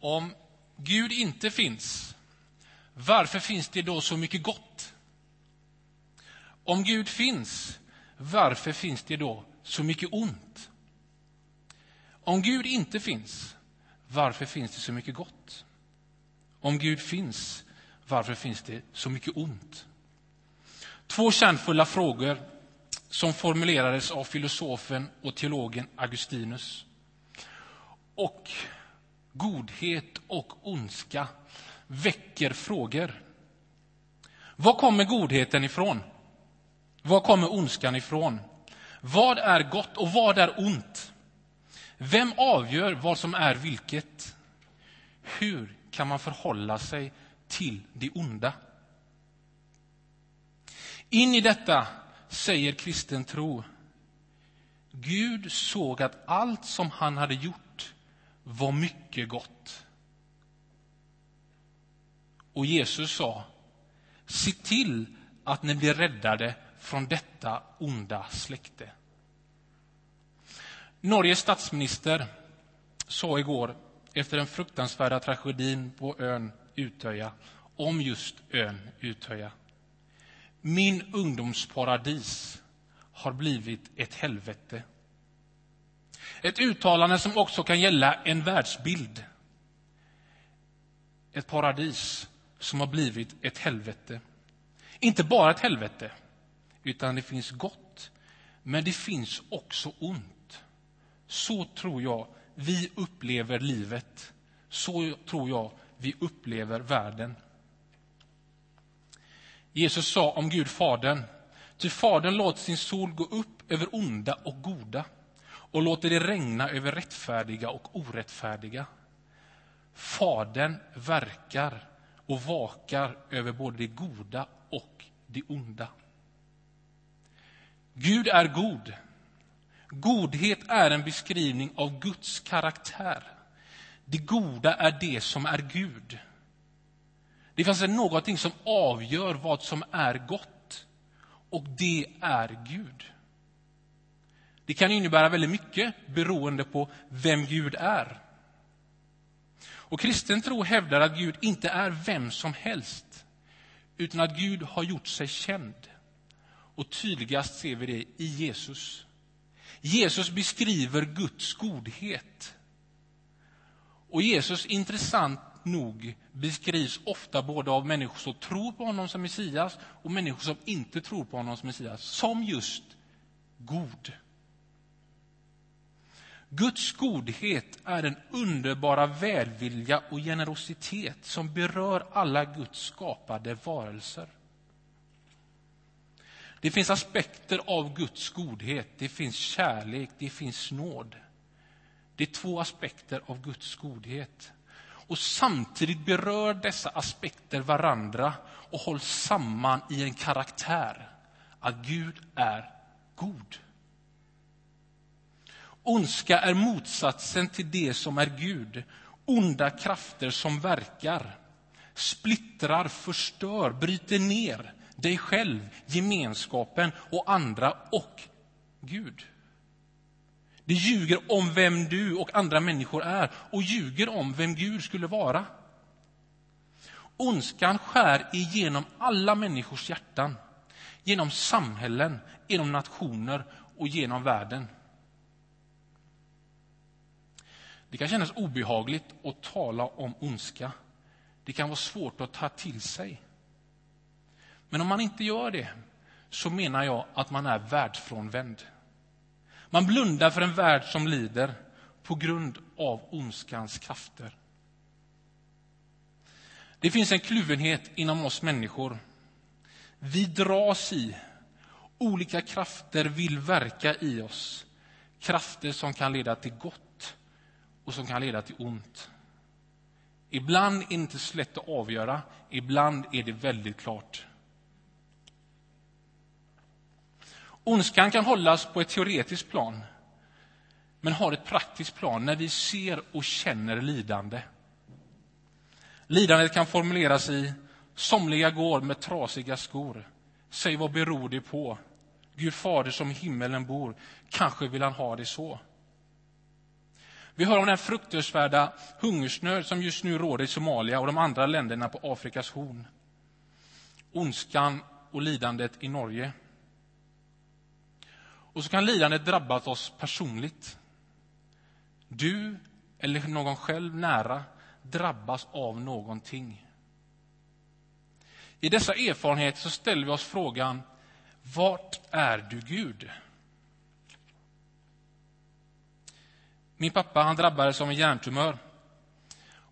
Om Gud inte finns, varför finns det då så mycket gott? Om Gud finns, varför finns det då så mycket ont? Om Gud inte finns, varför finns det så mycket gott? Om Gud finns, varför finns det så mycket ont? Två kärnfulla frågor som formulerades av filosofen och teologen Augustinus. Och godhet och ondska väcker frågor. Var kommer godheten ifrån? Var kommer ondskan ifrån? Vad är gott och vad är ont? Vem avgör vad som är vilket? Hur kan man förhålla sig till det onda? In i detta säger kristen tro Gud såg att allt som han hade gjort var mycket gott. Och Jesus sa, se till att ni blir räddade från detta onda släkte. Norges statsminister sa igår, efter den fruktansvärda tragedin på ön Utöja, om just ön Utöja. Min ungdomsparadis har blivit ett helvete. Ett uttalande som också kan gälla en världsbild. Ett paradis som har blivit ett helvete. Inte bara ett helvete, utan det finns gott, men det finns också ont. Så tror jag vi upplever livet. Så tror jag vi upplever världen. Jesus sa om Gud Fadern, ty Fadern låter sin sol gå upp över onda och goda och låter det regna över rättfärdiga och orättfärdiga. Fadern verkar och vakar över både det goda och det onda. Gud är god. Godhet är en beskrivning av Guds karaktär. Det goda är det som är Gud. Det finns någonting som avgör vad som är gott, och det är Gud. Det kan innebära väldigt mycket beroende på vem Gud är. Och kristen tro hävdar att Gud inte är vem som helst, utan att Gud har gjort sig känd. Och tydligast ser vi det i Jesus. Jesus beskriver Guds godhet. Och Jesus, intressant nog, beskrivs ofta både av människor som tror på honom som Messias och människor som inte tror på honom som Messias, som just god. Guds godhet är den underbara välvilja och generositet som berör alla Guds skapade varelser. Det finns aspekter av Guds godhet. Det finns kärlek, det finns nåd. Det är två aspekter av Guds godhet. Och samtidigt berör dessa aspekter varandra och hålls samman i en karaktär. Att Gud är god. Ondska är motsatsen till det som är Gud. Onda krafter som verkar, splittrar, förstör, bryter ner dig själv, gemenskapen och andra och Gud. Det ljuger om vem du och andra människor är och ljuger om vem Gud skulle vara. Ondskan skär igenom alla människors hjärtan, genom samhällen, genom nationer och genom världen. Det kan kännas obehagligt att tala om ondska. Det kan vara svårt att ta till sig. Men om man inte gör det så menar jag att man är världsfrånvänd. Man blundar för en värld som lider på grund av ondskans krafter. Det finns en kluvenhet inom oss människor. Vi dras i. Olika krafter vill verka i oss. Krafter som kan leda till gott och som kan leda till ont. Ibland är det inte så lätt att avgöra, ibland är det väldigt klart. Ondskan kan hållas på ett teoretiskt plan men har ett praktiskt plan när vi ser och känner lidande. Lidandet kan formuleras i somliga går med trasiga skor. Säg vad beror det på? Gud fader som i himmelen bor, kanske vill han ha det så. Vi hör om den fruktansvärda hungersnöd som just nu råder i Somalia och de andra länderna på Afrikas horn. Ondskan och lidandet i Norge. Och så kan lidandet drabba oss personligt. Du eller någon själv nära drabbas av någonting. I dessa erfarenheter så ställer vi oss frågan, vart är du Gud? Min pappa han drabbades av en hjärntumör.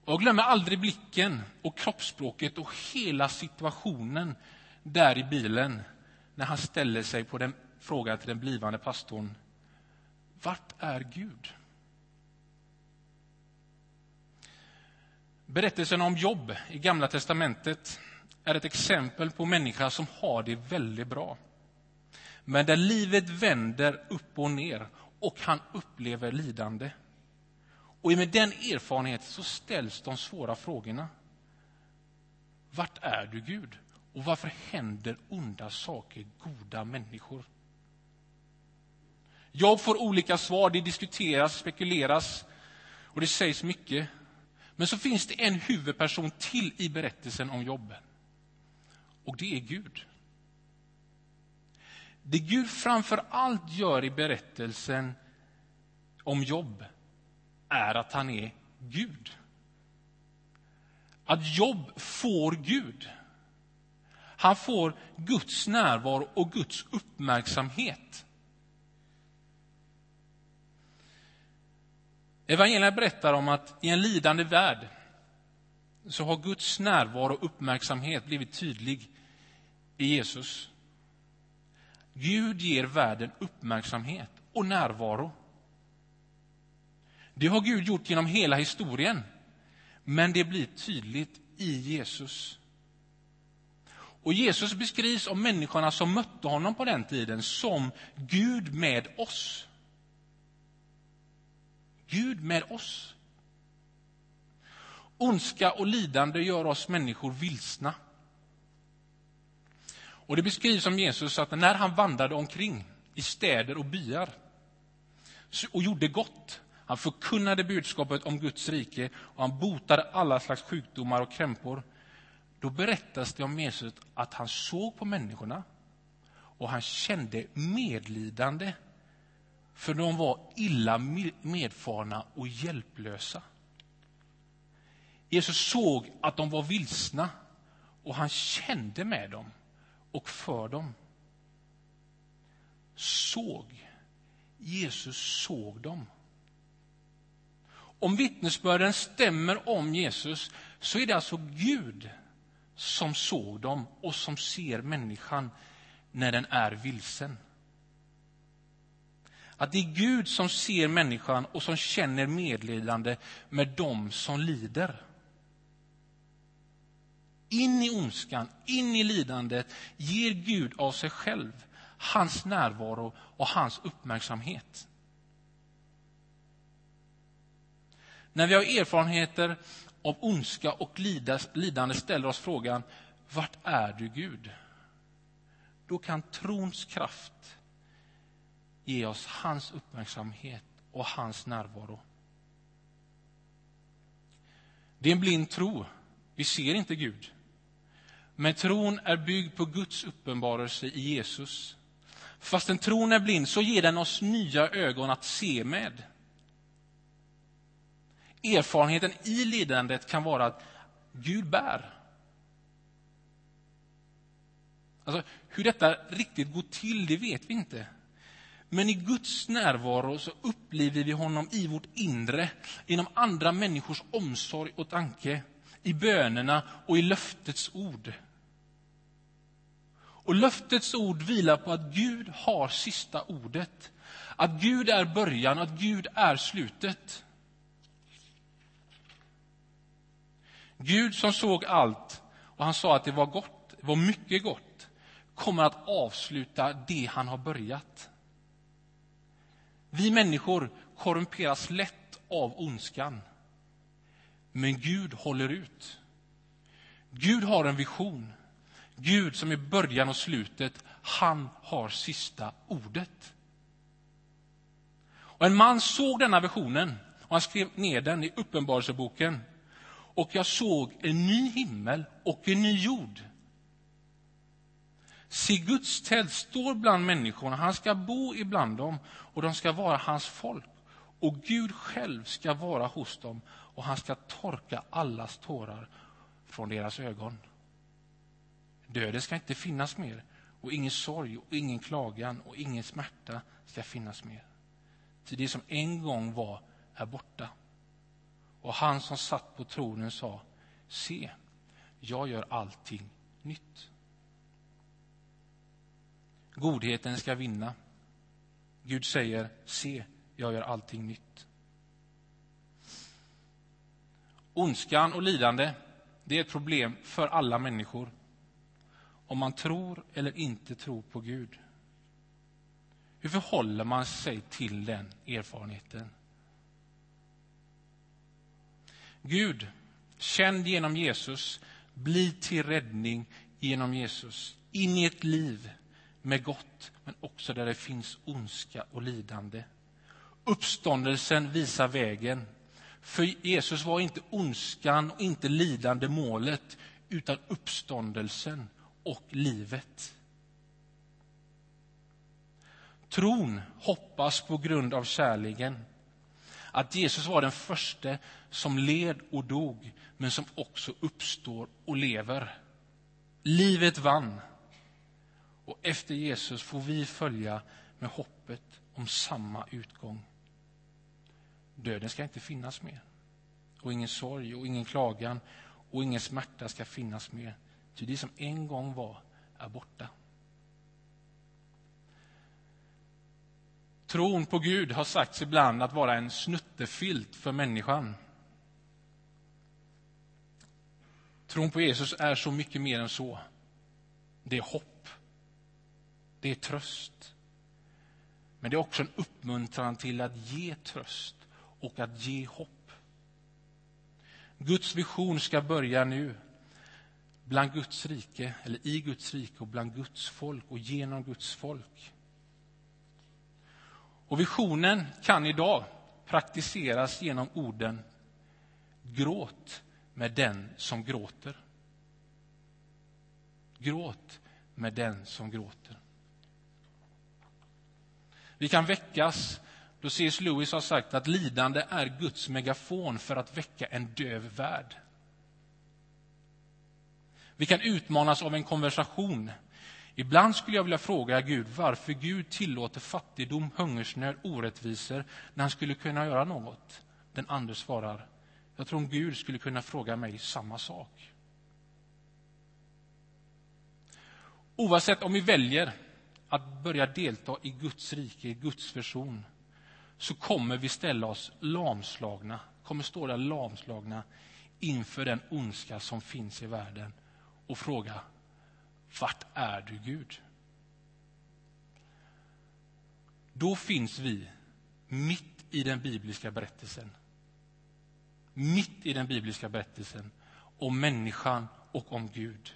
Och jag glömmer aldrig blicken och kroppsspråket och hela situationen där i bilen när han ställer sig på den frågan till den blivande pastorn. Vart är Gud? Berättelsen om Jobb i Gamla testamentet är ett exempel på människa som har det väldigt bra. Men där livet vänder upp och ner och han upplever lidande. Och med den erfarenheten så ställs de svåra frågorna. Vart är du, Gud? Och varför händer onda saker goda människor? Jag får olika svar, det diskuteras, spekuleras och det sägs mycket. Men så finns det en huvudperson till i berättelsen om jobben. Och det är Gud. Det Gud framför allt gör i berättelsen om jobb är att han är Gud. Att Jobb får Gud. Han får Guds närvaro och Guds uppmärksamhet. Evangelierna berättar om att i en lidande värld så har Guds närvaro och uppmärksamhet blivit tydlig i Jesus. Gud ger världen uppmärksamhet och närvaro. Det har Gud gjort genom hela historien, men det blir tydligt i Jesus. Och Jesus beskrivs av människorna som mötte honom på den tiden som Gud med oss. Gud med oss. Ondska och lidande gör oss människor vilsna. Och Det beskrivs som Jesus att när han vandrade omkring i städer och byar och gjorde gott, han förkunnade budskapet om Guds rike och han botade alla slags sjukdomar och krämpor, då berättas det om Jesus att han såg på människorna och han kände medlidande för de var illa medfarna och hjälplösa. Jesus såg att de var vilsna och han kände med dem och för dem. Såg. Jesus såg dem. Om vittnesbörden stämmer om Jesus så är det alltså Gud som såg dem och som ser människan när den är vilsen. Att det är Gud som ser människan och som känner medlidande med dem som lider. In i ondskan, in i lidandet ger Gud av sig själv hans närvaro och hans uppmärksamhet. När vi har erfarenheter av ondska och lidande ställer oss frågan, vart är du Gud? Då kan trons kraft ge oss hans uppmärksamhet och hans närvaro. Det är en blind tro. Vi ser inte Gud. Men tron är byggd på Guds uppenbarelse i Jesus. Fastän tron är blind så ger den oss nya ögon att se med. Erfarenheten i lidandet kan vara att Gud bär. Alltså, hur detta riktigt går till, det vet vi inte. Men i Guds närvaro så upplever vi honom i vårt inre, genom andra människors omsorg och tanke, i bönerna och i löftets ord. Och löftets ord vilar på att Gud har sista ordet. Att Gud är början, att Gud är slutet. Gud som såg allt och han sa att det var gott, det var mycket gott, kommer att avsluta det han har börjat. Vi människor korrumperas lätt av ondskan. Men Gud håller ut. Gud har en vision. Gud som är början och slutet, han har sista ordet. Och En man såg denna visionen Och han skrev ner den i Uppenbarelseboken. Och jag såg en ny himmel och en ny jord. Se, Guds tält står bland människorna. Han ska bo ibland dem och de ska vara hans folk. Och Gud själv ska vara hos dem och han ska torka allas tårar från deras ögon. Döden ska inte finnas mer och ingen sorg och ingen klagan och ingen smärta ska finnas mer. Till det som en gång var är borta. Och han som satt på tronen sa, se, jag gör allting nytt. Godheten ska vinna. Gud säger, se, jag gör allting nytt. Ondskan och lidande, det är ett problem för alla människor. Om man tror eller inte tror på Gud. Hur förhåller man sig till den erfarenheten? Gud, känd genom Jesus, bli till räddning genom Jesus in i ett liv med gott, men också där det finns ondska och lidande. Uppståndelsen visar vägen. För Jesus var inte ondskan och inte lidande målet, utan uppståndelsen och livet. Tron hoppas på grund av kärleken. Att Jesus var den första som led och dog, men som också uppstår och lever. Livet vann. Och efter Jesus får vi följa med hoppet om samma utgång. Döden ska inte finnas mer. Och ingen sorg och ingen klagan och ingen smärta ska finnas mer. Ty det som en gång var är borta. Tron på Gud har sagts ibland att vara en snuttefilt för människan. Tron på Jesus är så mycket mer än så. Det är hopp. Det är tröst. Men det är också en uppmuntran till att ge tröst och att ge hopp. Guds vision ska börja nu bland Guds rike, eller i Guds rike och bland Guds folk och genom Guds folk. Och visionen kan idag praktiseras genom orden Gråt med den som gråter. Gråt med den som gråter. Vi kan väckas då C.S. Lewis har sagt att lidande är Guds megafon för att väcka en döv värld. Vi kan utmanas av en konversation. Ibland skulle jag vilja fråga Gud varför Gud tillåter fattigdom, hungersnöd, orättvisor när han skulle kunna göra något. Den andre svarar, jag tror om Gud skulle kunna fråga mig samma sak. Oavsett om vi väljer att börja delta i Guds rike, i Guds version så kommer vi ställa oss lamslagna, kommer stå där lamslagna inför den ondska som finns i världen och fråga vart är du, Gud? Då finns vi mitt i den bibliska berättelsen. Mitt i den bibliska berättelsen om människan och om Gud.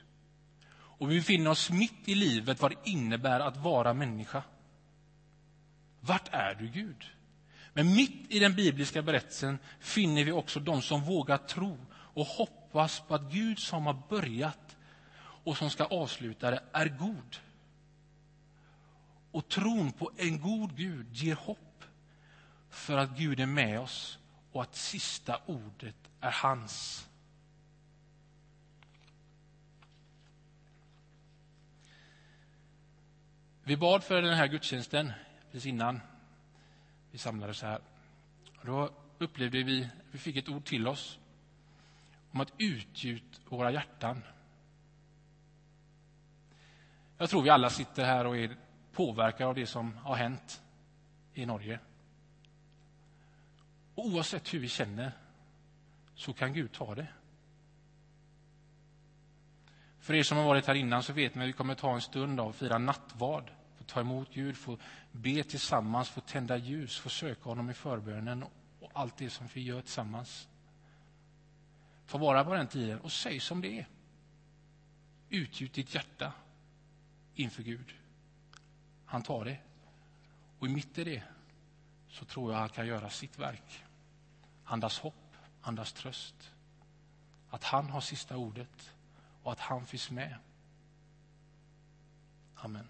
Och vi befinner oss mitt i livet vad det innebär att vara människa. Vart är du, Gud? Men mitt i den bibliska berättelsen finner vi också de som vågar tro och hoppas på att Gud som har börjat och som ska avsluta det är god. Och tron på en god Gud ger hopp för att Gud är med oss och att sista ordet är hans. Vi bad för den här gudstjänsten precis innan vi samlades här. Då upplevde vi, vi fick ett ord till oss om att utgjuta våra hjärtan. Jag tror vi alla sitter här och är påverkade av det som har hänt i Norge. Och oavsett hur vi känner så kan Gud ta det. För er som har varit här innan så vet ni att vi kommer ta en stund av att fira nattvard få ta emot Gud, få be tillsammans, få tända ljus, få söka honom i förbönen och allt det som vi gör tillsammans. Ta vara på den tiden och säg som det är. Utgjut ditt hjärta inför Gud. Han tar det. Och mitt i det så tror jag han kan göra sitt verk. Andas hopp, andas tröst. Att han har sista ordet och att han finns med. Amen.